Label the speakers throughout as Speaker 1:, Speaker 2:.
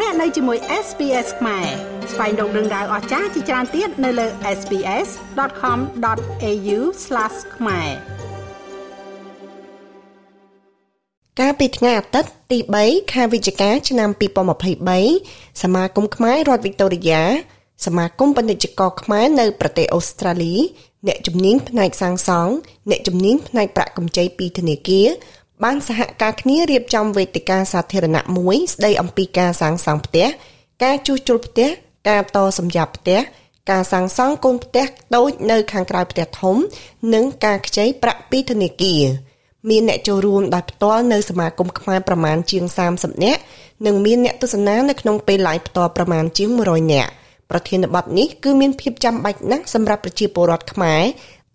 Speaker 1: លោកអ្នកនៅជាមួយ SPS ខ្មែរស្វែងរកដឹងដៅអស្ចារ្យជាច្រើនទៀតនៅលើ SPS.com.au/ ខ្មែរ
Speaker 2: កាលពីថ្ងៃអាទិត្យទី3ខែវិច្ឆិកាឆ្នាំ2023សមាគមខ្មែររដ្ឋវីកតូរីយ៉ាសមាគមពាណិជ្ជករខ្មែរនៅប្រទេសអូស្ត្រាលីអ្នកជំនាញផ្នែកសាងសង់អ្នកជំនាញផ្នែកប្រាក់កម្ចីពីធនាគារ បានសហការគ្នារៀបចំវេទិកាសាធារណៈមួយស្ដីអំពីការសាងសង់ផ្ទះការជួសជុលផ្ទះការតសម្រាប់ផ្ទះការសាងសង់កូនផ្ទះតូចនៅខាងក្រៅផ្ទះធំ និងការខ្ចីប្រាក់ពីធនាគារមានអ្នកចូលរួមដោយផ្ទាល់នៅសមាគមខ្មែរប្រមាណជាង30នាក់និងមានអ្នកទស្សនានៅក្នុងពេល live ផ្ទាល់ប្រមាណជាង100នាក់ប្រធានបទនេះគឺមានភាពចាំបាច់ណាស់សម្រាប់ប្រជាពលរដ្ឋខ្មែរ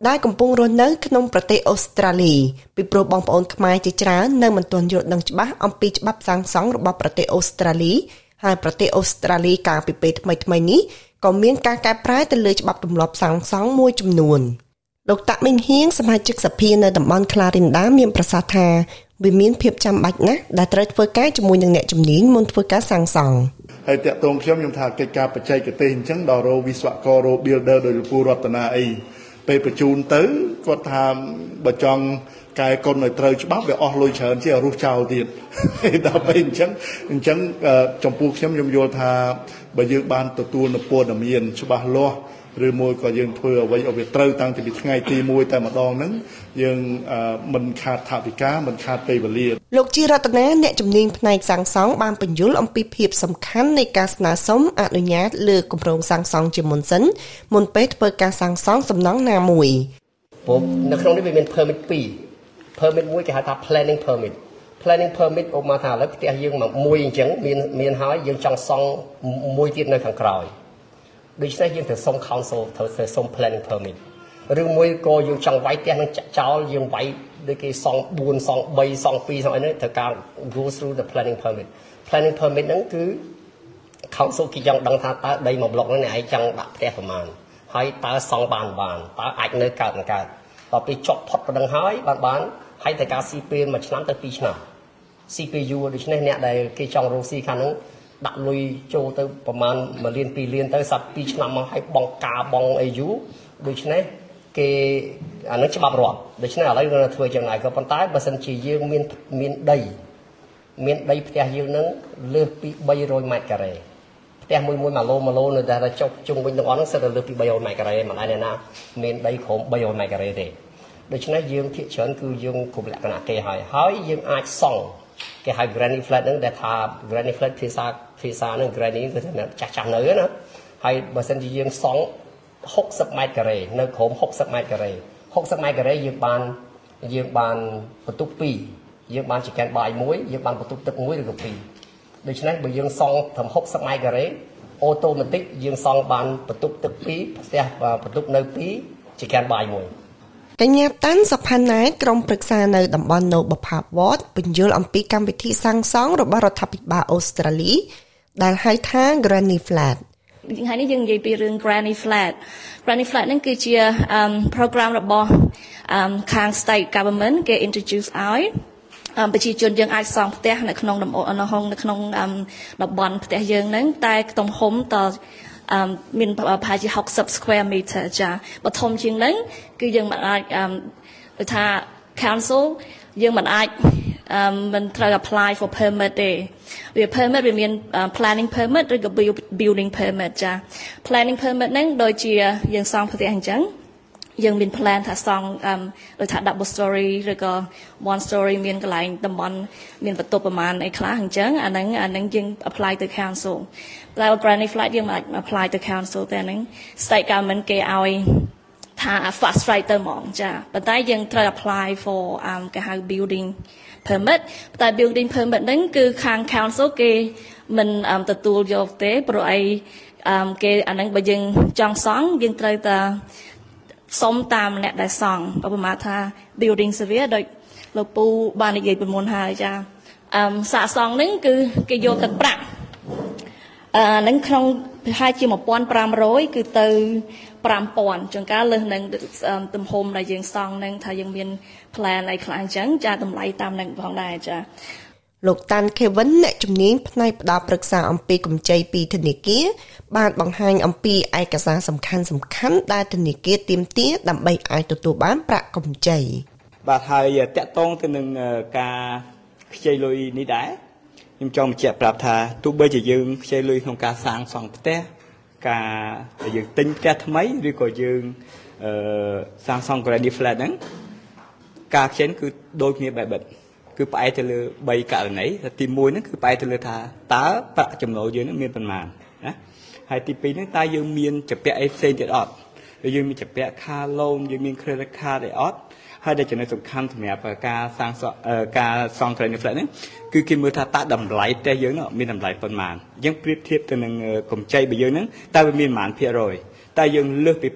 Speaker 2: ដែលកំពុងរស់នៅក្នុងប្រទេសអូស្ត្រាលីពីព្រោះបងប្អូនខ្មែរជាច្រើននៅមិនទាន់យល់ដឹងច្បាស់អំពីច្បាប់សាងសង់របស់ប្រទេសអូស្ត្រាលីហើយប្រទេសអូស្ត្រាលីកាលពីពេលថ្មីៗនេះក៏មានការកែប្រែទៅលើច្បាប់ទម្លាប់សាងសង់មួយចំនួនលោកតាក់មីងហៀងសមាជិកសភានៅតំបន់ក្លារិនដាមានប្រសាសន៍ថាវាមានភាពចាំបាច់ណាស់ដែលត្រូវធ្វើការជាមួយនឹងអ្នកជំនាញមុនធ្វើការសាងសង់
Speaker 3: ហើយតាក់ទងខ្ញុំខ្ញុំថាកិច្ចការបច្ចេកទេសអញ្ចឹងដល់រោវិស្វកររោ builder ដោយលោកពូរតនាអី ពេលបញ្ជូនទៅគាត់ថាបើចង់កែកុនឲ្យត្រូវច្បាប់វាអស់លុយច្រើនជាងរុះចោលទៀតដល់ពេលអញ្ចឹងអញ្ចឹងចំពោះខ្ញុំខ្ញុំយល់ថាបើយើងបានទទួលនូវព័ត៌មានច្បាស់លាស់ ឬមួយក៏យើងធ្វើអ្វីឲ្យវាត្រូវតាំងពីថ្ងៃទី1តែម្ដងហ្នឹងយើងមិនខាតថវិកាមិនខាតពេលវេលា
Speaker 2: លោកជីរតនាអ្នកជំនាញផ្នែកសាងសង់បានបញ្យល់អំពីភាពសំខាន់នៃការស្នើសុំអនុញ្ញាតលើគម្រោងសាងសង់ជាមុនសិនមុនពេលធ្វើការសាងសង់សំណង់ណាមួយ
Speaker 4: ព្រោះនៅក្នុងនេះវាមាន permit 2 permit មួយគេហៅថា planning permit planning permit ឧបមាថាឥឡូវផ្ទះយើងមួយអញ្ចឹងមានមានហើយយើងចង់សង់មួយទៀតនៅខាងក្រោយ ដូច្នេះយើងត្រូវសុំ council ត្រូវសុំ planning permit ឬមួយក៏យើងចង់វាយផ្ទះនឹងចោលយើងវាយដូចគេសង់4សង់3សង់2សង់អីនេះត្រូវការ go through the planning permit planning permit ហ្នឹងគឺ council គេចង់ដឹងថាតើដីមួយប្លុកហ្នឹងអ្នកឯងចង់ដាក់ផ្ទះប្រមាណហើយតើសង់បានបានតើអាចនៅកើតមិនកើតដល់ពេលចប់ផុតប៉ុណ្ណឹងហើយបានបានហើយត្រូវការស៊ីពេល1ឆ្នាំទៅ2ឆ្នាំ CPU ដូច្នេះអ្នកដែលគេចង់រកស៊ីខាងហ្នឹង ដាក់លុយចូលទៅប្រហែល1លាន2លានទៅសាប់2ឆ្នាំមកឲ្យបងការបងអីយូរដូច្នេះគេអានឹងច្បាប់រដ្ឋដូច្នេះឥឡូវយើងធ្វើយ៉ាងណាក៏ប៉ុន្តែបើសិនជាយើងមានមានដី មានដីផ្ទះយើងនឹងលើសពី300ម៉ែត្រការ៉េផ្ទះមួយមួយ1ឡូ1ឡូនៅតែចុះជុំវិញទាំងអស់ហ្នឹងសិតតែលើសពី300ម៉ែត្រការ៉េមិនដែរណាមានដីក្រោម300ម៉ែត្រការ៉េទេដូច្នេះយើងភាគច្រើនគឺយើងគ្រប់លក្ខណៈគេហើយហើយយើងអាចសង់ គេហៅ granny flat ហ្នឹងដែលថា granny flat ភាសាភាសាហ្នឹង granny គឺថាចាស់ចាស់នៅណាហើយបើសិនជាយើងសង់60ម៉ែត្រការ៉េនៅក្រោម60ម៉ែត្រការ៉េ60ម៉ែត្រការ៉េយើងបានយើងបានបន្ទប់2យើងបានចកែនបាយមួយយើងបានបន្ទប់ទឹកមួយឬក៏2ដូច្នេះបើយើងសង់ត្រឹម60ម៉ែត្រការ៉េអូតូម៉ាទិកយើងសង់បានបន្ទប់ទឹក2ផ្ទះបន្ទប់នៅ2ចកែនបាយមួយ
Speaker 2: កញ្ញាតាន់សុផាណែក្រុមប្រឹក្សានៅតំបន់ Noble Park Ward បញ្យល់អំពីកម្មវិធីសាងសង់របស់រដ្ឋាភិបាលអូស្ត្រាលីដែលហៅថា Granny Flat
Speaker 5: ថ្ងៃនេះយើងនិយាយពីរឿង Granny Flat Granny Flat ហ្នឹងគឺជា program របស់ខាង state government គេ introduce ឲ្យប្រជាជនយើងអាចសង់ផ្ទះនៅក្នុងដំនៅក្នុងនៅក្នុងតំបន់ផ្ទះយើងហ្នឹងតែទំហំត មានប្រហែលជា60 square meter ចាបើធំជាងហ្នឹងគឺយើងមិនអាចដូចថា council យើងមិនអាចមិនត្រូវ apply for permit ទេវា permit វាមាន planning permit ឬក៏ building permit ចា planning permit ហ្នឹងដូចជាយើងសង់ផ្ទះអញ្ចឹង យើងមាន plan ថាសង់ដូចថា double story ឬក៏ one story មានកន្លែងតំបន់មានបន្ទប់ប្រមាណអីខ្លះអញ្ចឹងអាហ្នឹងអាហ្នឹងយើង apply ទៅ council តែ granny flat យើងមិនអាច apply ទៅ council ទេអាហ្នឹង state government គេឲ្យថា fast right ទៅហ្មងចាប៉ុន្តែយើងត្រូវ apply for គេហៅ building permit តែ building permit ហ្នឹងគឺខាង council គេមិនទទួលយកទេព្រោះអីគេអាហ្នឹងបើយើងចង់សង់យើងត្រូវតែ សុំតាមអ្នកដែលសង់ឧបមាថា building survey ដូចលោកពូបាននិយាយពីមុនហើយចាអឺសាកសង់ហ្នឹងគឺគេយកទឹកប្រាក់អឺហ្នឹងក្នុងប្រហែលជា1500គឺទៅ5000ជួនកាលលើសនឹងទំហំដែលយើងសង់ហ្នឹងថាយើងមាន plan អីខ្លះអញ្ចឹងចាតម្លៃតាមនឹងផងដែរចា
Speaker 2: លោកតាន់ខេវិនអ្នកជំនាញផ្នែកផ្ដល់ប្រឹក្សាអំពីកម្ចីពីធនាគារបានបង្ហាញអំពីឯកសារសំខាន់សំខាន់ដែលធនាគារទាមទារដើម្បីអាចទទួលបានប្រាក់កម្ចី
Speaker 6: បាទហើយតកតងទៅនឹងការខ្ចីលុយនេះដែរខ្ញុំចង់បញ្ជាក់ប្រាប់ថាទោះបីជាយើងខ្ចីលុយក្នុងការសាងសង់ផ្ទះការយើងទិញផ្ទះថ្មីឬក៏យើងអឺសាងសង់ granny flat ហ្នឹងការខ្ចីគឺដូចគ្នាបែបបិទ គឺផ្អែកទៅលើ3ករណីទី1ហ្នឹងគឺផ្អែកទៅលើថាតើប្រាក់ចំណូលយើងនឹងមានប៉ុន្មានណាហើយទី2ហ្នឹងតើយើងមានចំពាក់អីផ្សេងទៀតអត់ឬយើងមានចំពាក់ car loan យើងមាន credit card អីអត់ហើយដែលចំណុចសំខាន់សម្រាប់ការសាងការសង់ training flat ហ្នឹងគឺគេមើលថាតើតម្លៃផ្ទះយើងនោះមានតម្លៃប៉ុន្មានអញ្ចឹងប្រៀបធៀបទៅនឹងកម្ចីរបស់យើងហ្នឹងតើវាមានប៉ុន្មានភាគរយតើយើងលើសពី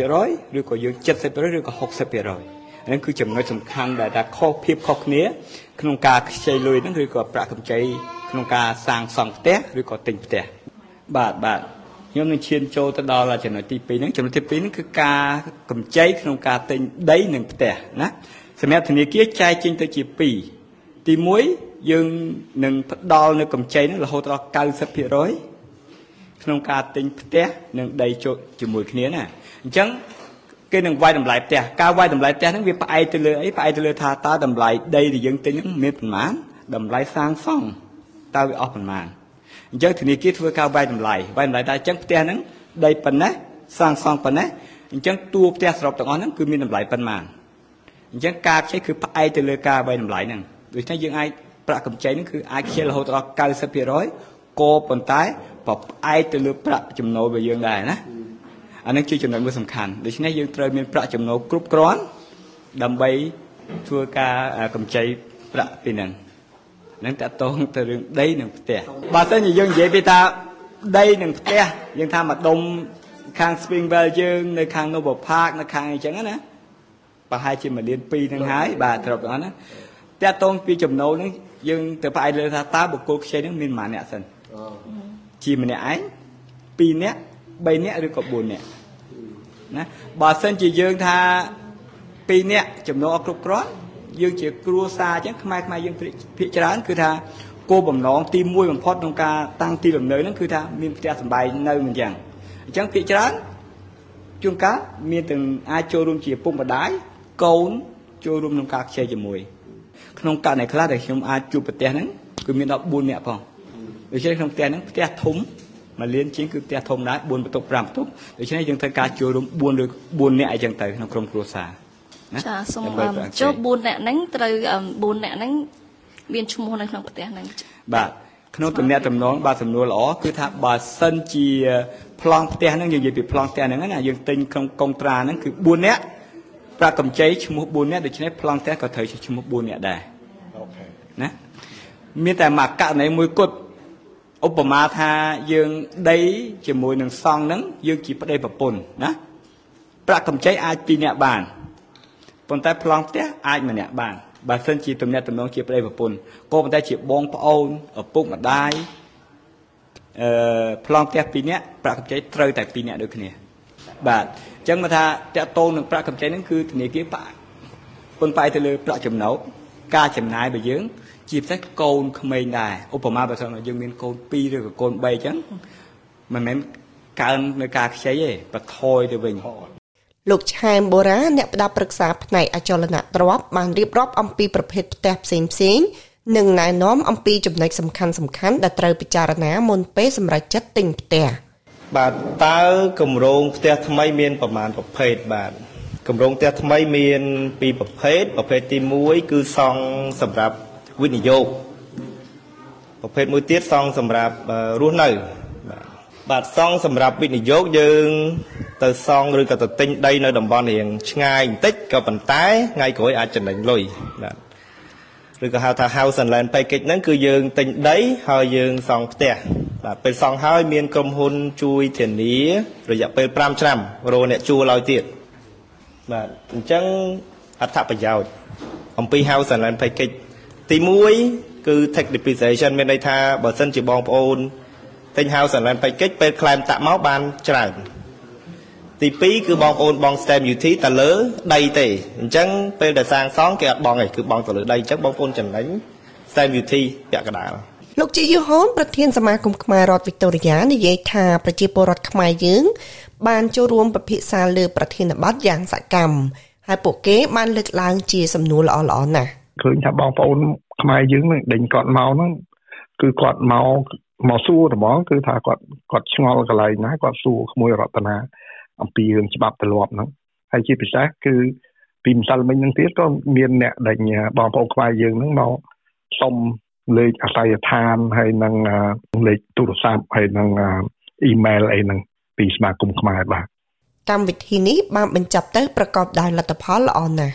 Speaker 6: 80%ឬក៏យើង70%ឬក៏60%ហ្នឹងគឺចំណុចសំខាន់ដែលថាខុសភាពខុសគ្នា ក្នុងការខ្ចីលុយហ្នឹងឬក៏ប្រាក់កម្ចីក្នុងការសាងសង់ផ្ទះឬក៏ទិញផ្ទះបាទបាទខ្ញុំនឹងឈានចូលទៅដល់ចំណុចទី2ហ្នឹងចំណុចទី2ហ្នឹងគឺការកម្ចីក្នុងការទិញដីនិងផ្ទះណាសម្រាប់ធនាគារចែកចេញទៅជា2ទី1យើងនឹងផ្ដល់នៅកម្ចីហ្នឹងរហូតដល់90%ក្នុងការទិញផ្ទះនិងដីជាមួយគ្នាណាអញ្ចឹង គេនឹងវាយតម្លៃផ្ទះការវាយតម្លៃផ្ទះហ្នឹងវាផ្អែកទៅលើអីផ្អែកទៅលើថាតើតម្លៃដីដែលយើងទិញហ្នឹងមានប៉ុន្មានតម្លៃសាងសង់តើវាអស់ប៉ុន្មានអញ្ចឹងធនាគារធ្វើការវាយតម្លៃវាយតម្លៃថាអញ្ចឹងផ្ទះហ្នឹងដីប៉ុណ្ណេះសាងសង់ប៉ុណ្ណេះអញ្ចឹងតួផ្ទះសរុបទាំងអស់ហ្នឹងគឺមានតម្លៃប៉ុន្មានអញ្ចឹងការខ្ចីគឺផ្អែកទៅលើការវាយតម្លៃហ្នឹងដូច្នេះយើងអាចប្រាក់កម្ចីហ្នឹងគឺអាចខ្ចីរហូតដល់90%ក៏ប៉ុន្តែប្រផ្អែកទៅលើប្រាក់ចំណូលរបស់យើងដែរណា អានឹងជាចំណុចមួយសំខាន់ដូច្នេះយើងត្រូវមានប្រាក់ចំណូលគ្រប់គ្រាន់ដើម្បីធ្វើការកម្ចីប្រាក់ពីនឹងនឹងតកតងទៅរឿងដីនិងផ្ទះបើសិនជាយើងនិយាយពីថាដីនិងផ្ទះយើងថាមកដុំខាង Springwell យើងនៅខាង Nova Park នៅខាងអីចឹងណាប្រហែលជាមួយលាន2នឹងហើយបាទត្រប់អស់ណាតកតងពីចំណូលនឹងយើងទៅផ្អែកលើថាតើបុគ្គលខ្ចីនឹងមានប៉ុន្មានអ្នកសិនជាម្នាក់ឯង2នាក់ 3នាក់ឬក៏4នាក់ណាបើសិនជាយើងថា2នាក់ចំណូលអត់គ្រប់គ្រាន់យើងជាគ្រួសារអញ្ចឹងខ្មែរខ្មែរយើងភាគច្រើនគឺថាគោលបំណងទី1បំផុតក្នុងការតាំងទីលំនៅហ្នឹងគឺថាមានផ្ទះសម្បែងនៅមិនអញ្ចឹងអញ្ចឹងភាគច្រើនជួនកាលមានទាំងអាចចូលរួមជាពុកម្ដាយកូនចូលរួមក្នុងការខ្ចីជាមួយក្នុងករណីខ្លះដែលខ្ញុំអាចជួបប្រទេសហ្នឹងគឺមានដល់4នាក់ផងដូច្នេះក្នុងផ្ទះហ្នឹងផ្ទះធំ មួយលានជាងគឺផ្ទះធំដែរ4បន្ទប់5បន្ទប់ដូច្នេះយើងត្រូវការចូលរួម4ឬ4នាក់អីចឹងទៅក្នុងក្រុមគ្រួសារ
Speaker 5: ណាចាសូមចូល4នាក់ហ្នឹងត្រូវ4នាក់ហ្នឹងមានឈ្មោះនៅក្នុងផ្ទះហ្នឹង
Speaker 6: បាទក្នុងតំណែងតំណងបាទសំណួរល្អគឺថាបើសិនជាប្លង់ផ្ទះហ្នឹងយើងនិយាយពីប្លង់ផ្ទះហ្នឹងណាយើងទិញក្នុងកុងត្រាហ្នឹងគឺ4នាក់ប្រាក់កម្ចីឈ្មោះ4នាក់ដូច្នេះប្លង់ផ្ទះក៏ត្រូវឈ្មោះ4នាក់ដែរអូខេណាមានតែមួយករណីមួយគត់ ឧបមាថាយើងដីជាមួយនឹងសង់ហ្នឹងយើងជាប្តីប្រពន្ធណាប្រាក់កម្ចីអាចពីរនាក់បានប៉ុន្តែប្លង់ផ្ទះអាចម្នាក់បានបើសិនជាទំនាក់ទំនងជាប្តីប្រពន្ធក៏ប៉ុន្តែជាបងប្អូនឪពុកម្ដាយអឺប្លង់ផ្ទះពីរនាក់ប្រាក់កម្ចីត្រូវតែពីរនាក់ដូចគ្នាបាទអញ្ចឹងមកថាតកតូននឹងប្រាក់កម្ចីហ្នឹងគឺធនាគារប៉ពឹងផ្អែកទៅលើប្រាក់ចំណូលការចំណាយរបស់យើង ជាពិសេសកូនក្មេងដែរឧបមាបើសិនយើងមានកូន2ឬក៏កូន3អញ្ចឹងមិនមែនកើននៅការខ្ចីទេបន្ថយទៅវិញ
Speaker 2: លោកឆែមបូរ៉ាអ្នកផ្ដល់ប្រឹក្សាផ្នែកអចលនទ្រព្យបានរៀបរាប់អំពីប្រភេទផ្ទះផ្សេងផ្សេងនិងណែនាំអំពីចំណុចសំខាន់សំខាន់ដែលត្រូវពិចារណាមុនពេលសម្រេចចិត្តទិញផ្ទះ
Speaker 7: បាទតើគម្រោងផ្ទះថ្មីមានប្រមាណប្រភេទបាទគម្រោងផ្ទះថ្មីមានពីរប្រភេទប្រភេទទី1គឺសង់សម្រាប់ វិនិយោគប្រភេទមួយទៀតសង់សម្រាប់រស់នៅបាទបាទសង់សម្រាប់វិនិយោគយើងទៅសង់ឬក៏ទៅទិញដីនៅតំបន់រៀងឆ្ងាយបន្តិចក៏ប៉ុន្តែថ្ងៃក្រោយអាចចំណេញលុយបាទឬក៏ហៅថា house and land package ហ្នឹងគឺយើងទិញដីហើយយើងសង់ផ្ទះបាទពេលសង់ហើយមានក្រុមហ៊ុនជួយធានារយៈពេល5ឆ្នាំរកអ្នកជួលឲ្យទៀតបាទអញ្ចឹងអត្ថប្រយោជន៍អំពី house and land package ទី1គឺ tech depreciation មានន័យថាបើសិនជាបងប្អូនទិញ house and land package ពេល claim តាក់មកបានច្រើនទី2គឺបងប្អូនបង stamp duty តែលើដីទេអញ្ចឹងពេលដែលសាងសង់គេអត់បងទេគឺបងទៅលើដីអញ្ចឹងបងប្អូនចំណេញសែនវិធីពាក់កណ្ដាល
Speaker 2: លោកជាយូហនប្រធានសមាគមខ្មែររដ្ឋវីកតូរីយ៉ានិយាយថាប្រជាពលរដ្ឋខ្មែរយើង បានចូលរួមពិភាក្សាលើប្រធានបទយ៉ាងសកម្មហើយពួកគេបានលើកឡើងជាសំណួរល្អៗណាស់
Speaker 8: ឃើញថាបងប្អូនខ្មែរយើងនឹងដេញគាត់មកហ្នឹងគឺគាត់មកមកសួរត្មងគឺថាគាត់គាត់ឆ្ងល់កន្លែងណាគាត់សួរក្មួយរតនាអំពីរឿងច្បាប់ទម្លាប់ហ្នឹងហើយជាពិសេសគឺពីម្សិលមិញហ្នឹងទៀតក៏មានអ្នកដេញបងប្អូនខ្មែរយើងហ្នឹងមកសុំលេខអាស័យដ្ឋានហើយនឹងលេខទូរស័ព្ទហើយនឹងអ៊ីមែលអីហ្នឹងពីសមាគមខ្មែរបាទ
Speaker 2: កម្មវិធីនេះបានបញ្ចប់ទៅប្រកបដោយលទ្ធផលល្អណាស់